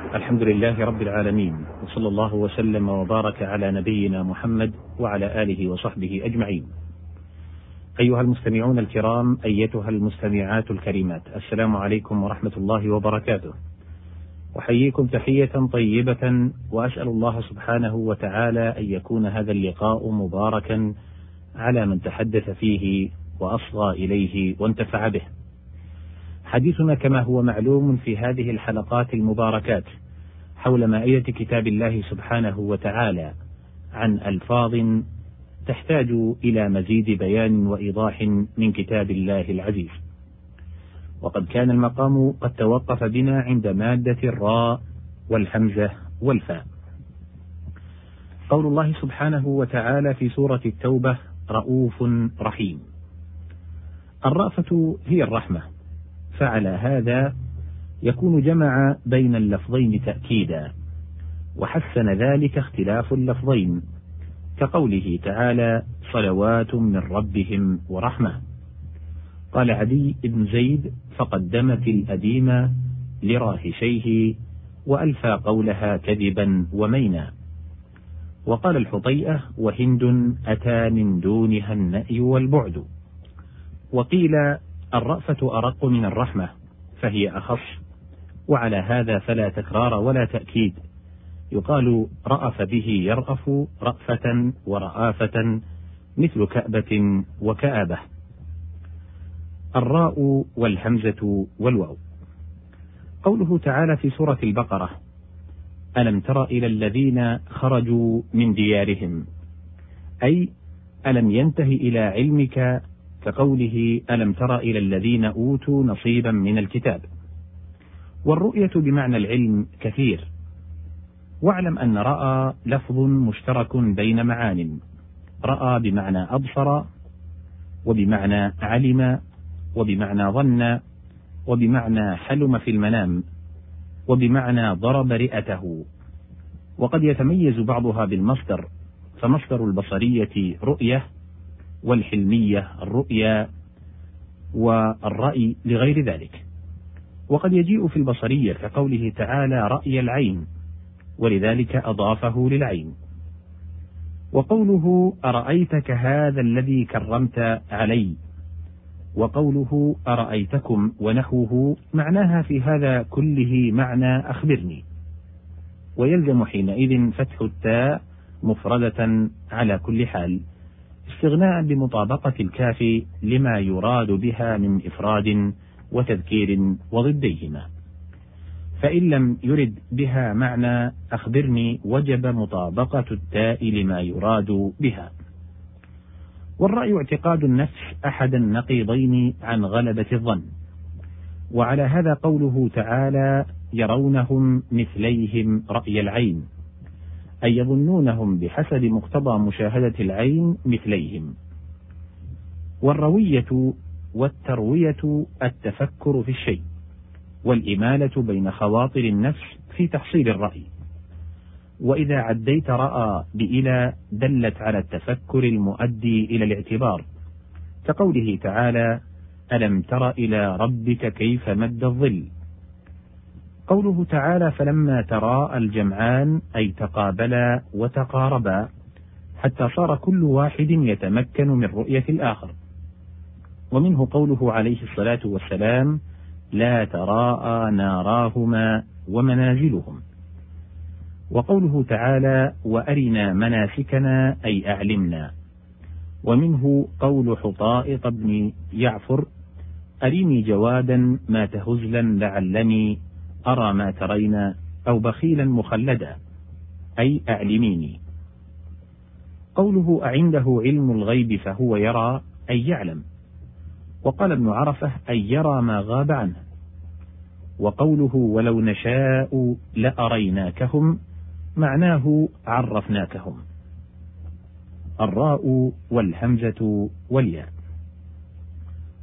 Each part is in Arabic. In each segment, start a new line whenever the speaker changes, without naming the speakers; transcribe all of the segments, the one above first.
الحمد لله رب العالمين وصلى الله وسلم وبارك على نبينا محمد وعلى آله وصحبه أجمعين. أيها المستمعون الكرام أيتها المستمعات الكريمات السلام عليكم ورحمة الله وبركاته. أحييكم تحية طيبة وأسأل الله سبحانه وتعالى أن يكون هذا اللقاء مباركا على من تحدث فيه وأصغى إليه وانتفع به. حديثنا كما هو معلوم في هذه الحلقات المباركات حول مائية كتاب الله سبحانه وتعالى عن ألفاظ تحتاج إلى مزيد بيان وإيضاح من كتاب الله العزيز. وقد كان المقام قد توقف بنا عند مادة الراء والحمزة والفاء. قول الله سبحانه وتعالى في سورة التوبة رؤوف رحيم. الرأفة هي الرحمة فعلى هذا يكون جمع بين اللفظين تأكيدا وحسن ذلك اختلاف اللفظين كقوله تعالى صلوات من ربهم ورحمة قال عدي بن زيد فقدمت الأديم لراهشيه وألفى قولها كذبا ومينا وقال الحطيئة وهند أتى من دونها النأي والبعد وقيل الرأفة أرق من الرحمة فهي أخص وعلى هذا فلا تكرار ولا تأكيد. يقال رأف به يرأف رأفة ورآفة مثل كأبة وكآبة. الراء والهمزة والواو. قوله تعالى في سورة البقرة ألم تر إلى الذين خرجوا من ديارهم؟ أي ألم ينته إلى علمك كقوله ألم تر إلى الذين أوتوا نصيبا من الكتاب؟ والرؤية بمعنى العلم كثير. واعلم أن رأى لفظ مشترك بين معان. رأى بمعنى أبصر وبمعنى علم وبمعنى ظن وبمعنى حلم في المنام وبمعنى ضرب رئته. وقد يتميز بعضها بالمصدر فمصدر البصرية رؤية والحلمية الرؤيا والرأي لغير ذلك. وقد يجيء في البصرية كقوله تعالى رأي العين ولذلك أضافه للعين. وقوله أرأيتك هذا الذي كرمت علي؟ وقوله أرأيتكم ونحوه معناها في هذا كله معنى أخبرني. ويلزم حينئذ فتح التاء مفردة على كل حال. استغناء بمطابقة الكاف لما يراد بها من إفراد وتذكير وضديهما. فإن لم يرد بها معنى أخبرني وجب مطابقة التاء لما يراد بها. والرأي اعتقاد النفس أحد النقيضين عن غلبة الظن. وعلى هذا قوله تعالى يرونهم مثليهم رأي العين. أي يظنونهم بحسب مقتضى مشاهدة العين مثليهم. والروية والتروية التفكر في الشيء والإمالة بين خواطر النفس في تحصيل الرأي. وإذا عديت رأى بإلى دلت على التفكر المؤدي إلى الاعتبار. كقوله تعالى ألم تر إلى ربك كيف مد الظل؟ قوله تعالى فلما تراءى الجمعان أي تقابلا وتقاربا حتى صار كل واحد يتمكن من رؤية الآخر. ومنه قوله عليه الصلاة والسلام لا تراءى ناراهما ومنازلهم. وقوله تعالى وأرنا مناسكنا أي أعلمنا. ومنه قول حطائط بن يعفر أريني جوادا ما تهزلا لعلني أرى ما ترين أو بخيلا مخلدا أي أعلميني. قوله أعنده علم الغيب فهو يرى أي يعلم وقال ابن عرفة أي يرى ما غاب عنه. وقوله ولو نشاء لأريناكهم معناه عرفناكهم. الراء والهمزة والياء.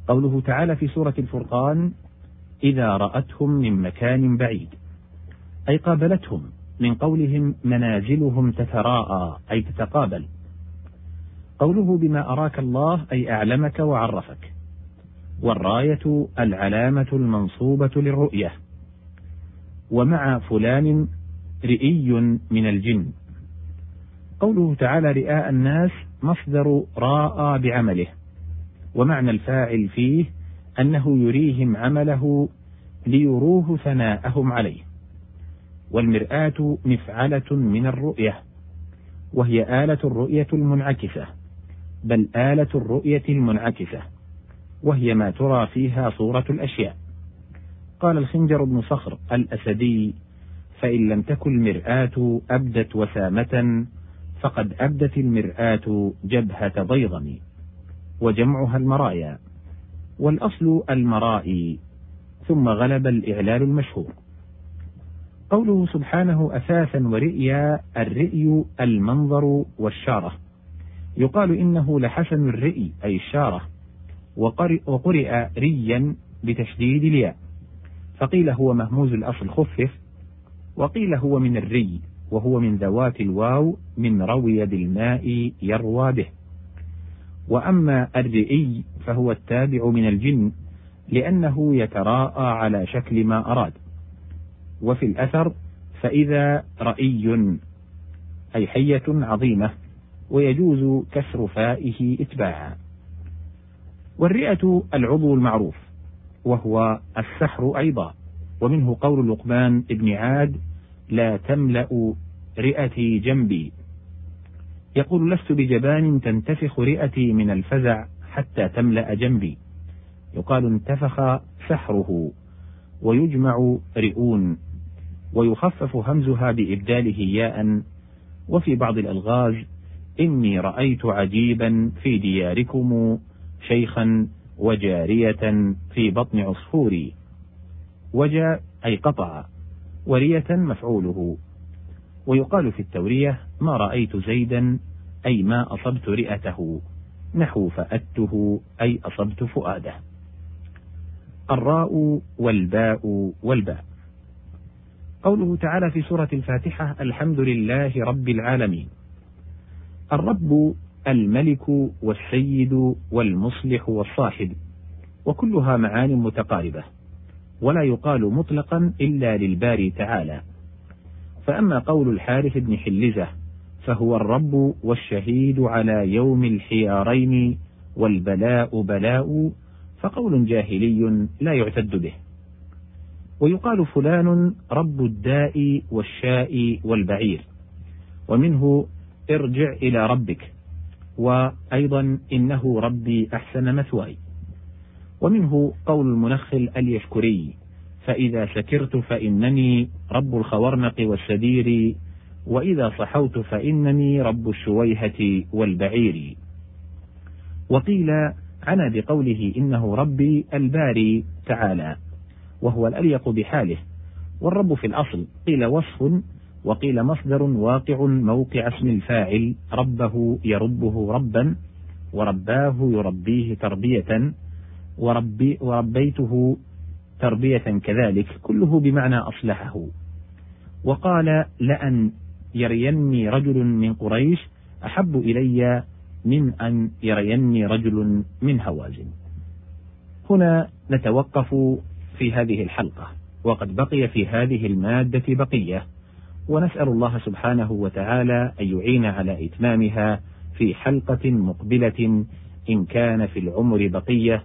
قوله تعالى في سورة الفرقان إذا رأتهم من مكان بعيد أي قابلتهم من قولهم منازلهم تتراءى أي تتقابل. قوله بما أراك الله أي أعلمك وعرفك. والراية العلامة المنصوبة للرؤية. ومع فلان رئي من الجن. قوله تعالى رئاء الناس مصدر راى بعمله. ومعنى الفاعل فيه أنه يريهم عمله ليروه ثناءهم عليه. والمرآة مفعلة من الرؤية وهي آلة الرؤية المنعكسة بل آلة الرؤية المنعكسة وهي ما ترى فيها صورة الأشياء. قال الخنجر بن صخر الأسدي فإن لم تكن المرآة أبدت وسامة فقد أبدت المرآة جبهة ضيضم وجمعها المرايا. والأصل المرائي ثم غلب الإعلال المشهور. قوله سبحانه أثاثا ورئيا الرئي المنظر والشارة. يقال إنه لحسن الرئي أي الشارة وقرئ ريا بتشديد الياء. فقيل هو مهموز الأصل خفف وقيل هو من الري وهو من ذوات الواو من روي بالماء يروى به. وأما الرئي فهو التابع من الجن لأنه يتراءى على شكل ما أراد. وفي الأثر فإذا رأي أي حية عظيمة ويجوز كسر فائه إتباعا. والرئة العضو المعروف وهو السحر أيضا ومنه قول لقمان ابن عاد لا تملأ رئتي جنبي. يقول لست بجبان تنتفخ رئتي من الفزع حتى تملأ جنبي. يقال انتفخ سحره ويجمع رئون ويخفف همزها بإبداله ياء. وفي بعض الألغاز إني رأيت عجيبا في دياركم شيخا وجارية في بطن عصفوري. وجا أي قطع. ورية مفعوله. ويقال في التورية ما رأيت زيدا أي ما أصبت رئته نحو فأدته أي أصبت فؤاده. الراء والباء والباء. قوله تعالى في سورة الفاتحة الحمد لله رب العالمين. الرب الملك والسيد والمصلح والصاحب وكلها معان متقاربة ولا يقال مطلقا إلا للباري تعالى. فأما قول الحارث بن حلزة فهو الرب والشهيد على يوم الحيارين والبلاء بلاء فقول جاهلي لا يعتد به. ويقال فلان رب الداء والشاء والبعير ومنه ارجع إلى ربك وأيضا إنه ربي أحسن مثواي. ومنه قول المنخل اليشكري فإذا سكرت فإنني رب الخورنق والسدير وإذا صحوت فإنني رب الشويهة والبعير. وقيل عنا بقوله إنه ربي الباري تعالى وهو الأليق بحاله والرب في الأصل قيل وصف وقيل مصدر واقع موقع اسم الفاعل ربه يربه ربا ورباه يربيه تربية وربي وربيته تربية كذلك كله بمعنى أصلحه. وقال لأن يريني رجل من قريش أحب إلي من أن يريني رجل من هوازن. هنا نتوقف في هذه الحلقة وقد بقي في هذه المادة بقية. ونسأل الله سبحانه وتعالى أن يعين على إتمامها في حلقة مقبلة إن كان في العمر بقية.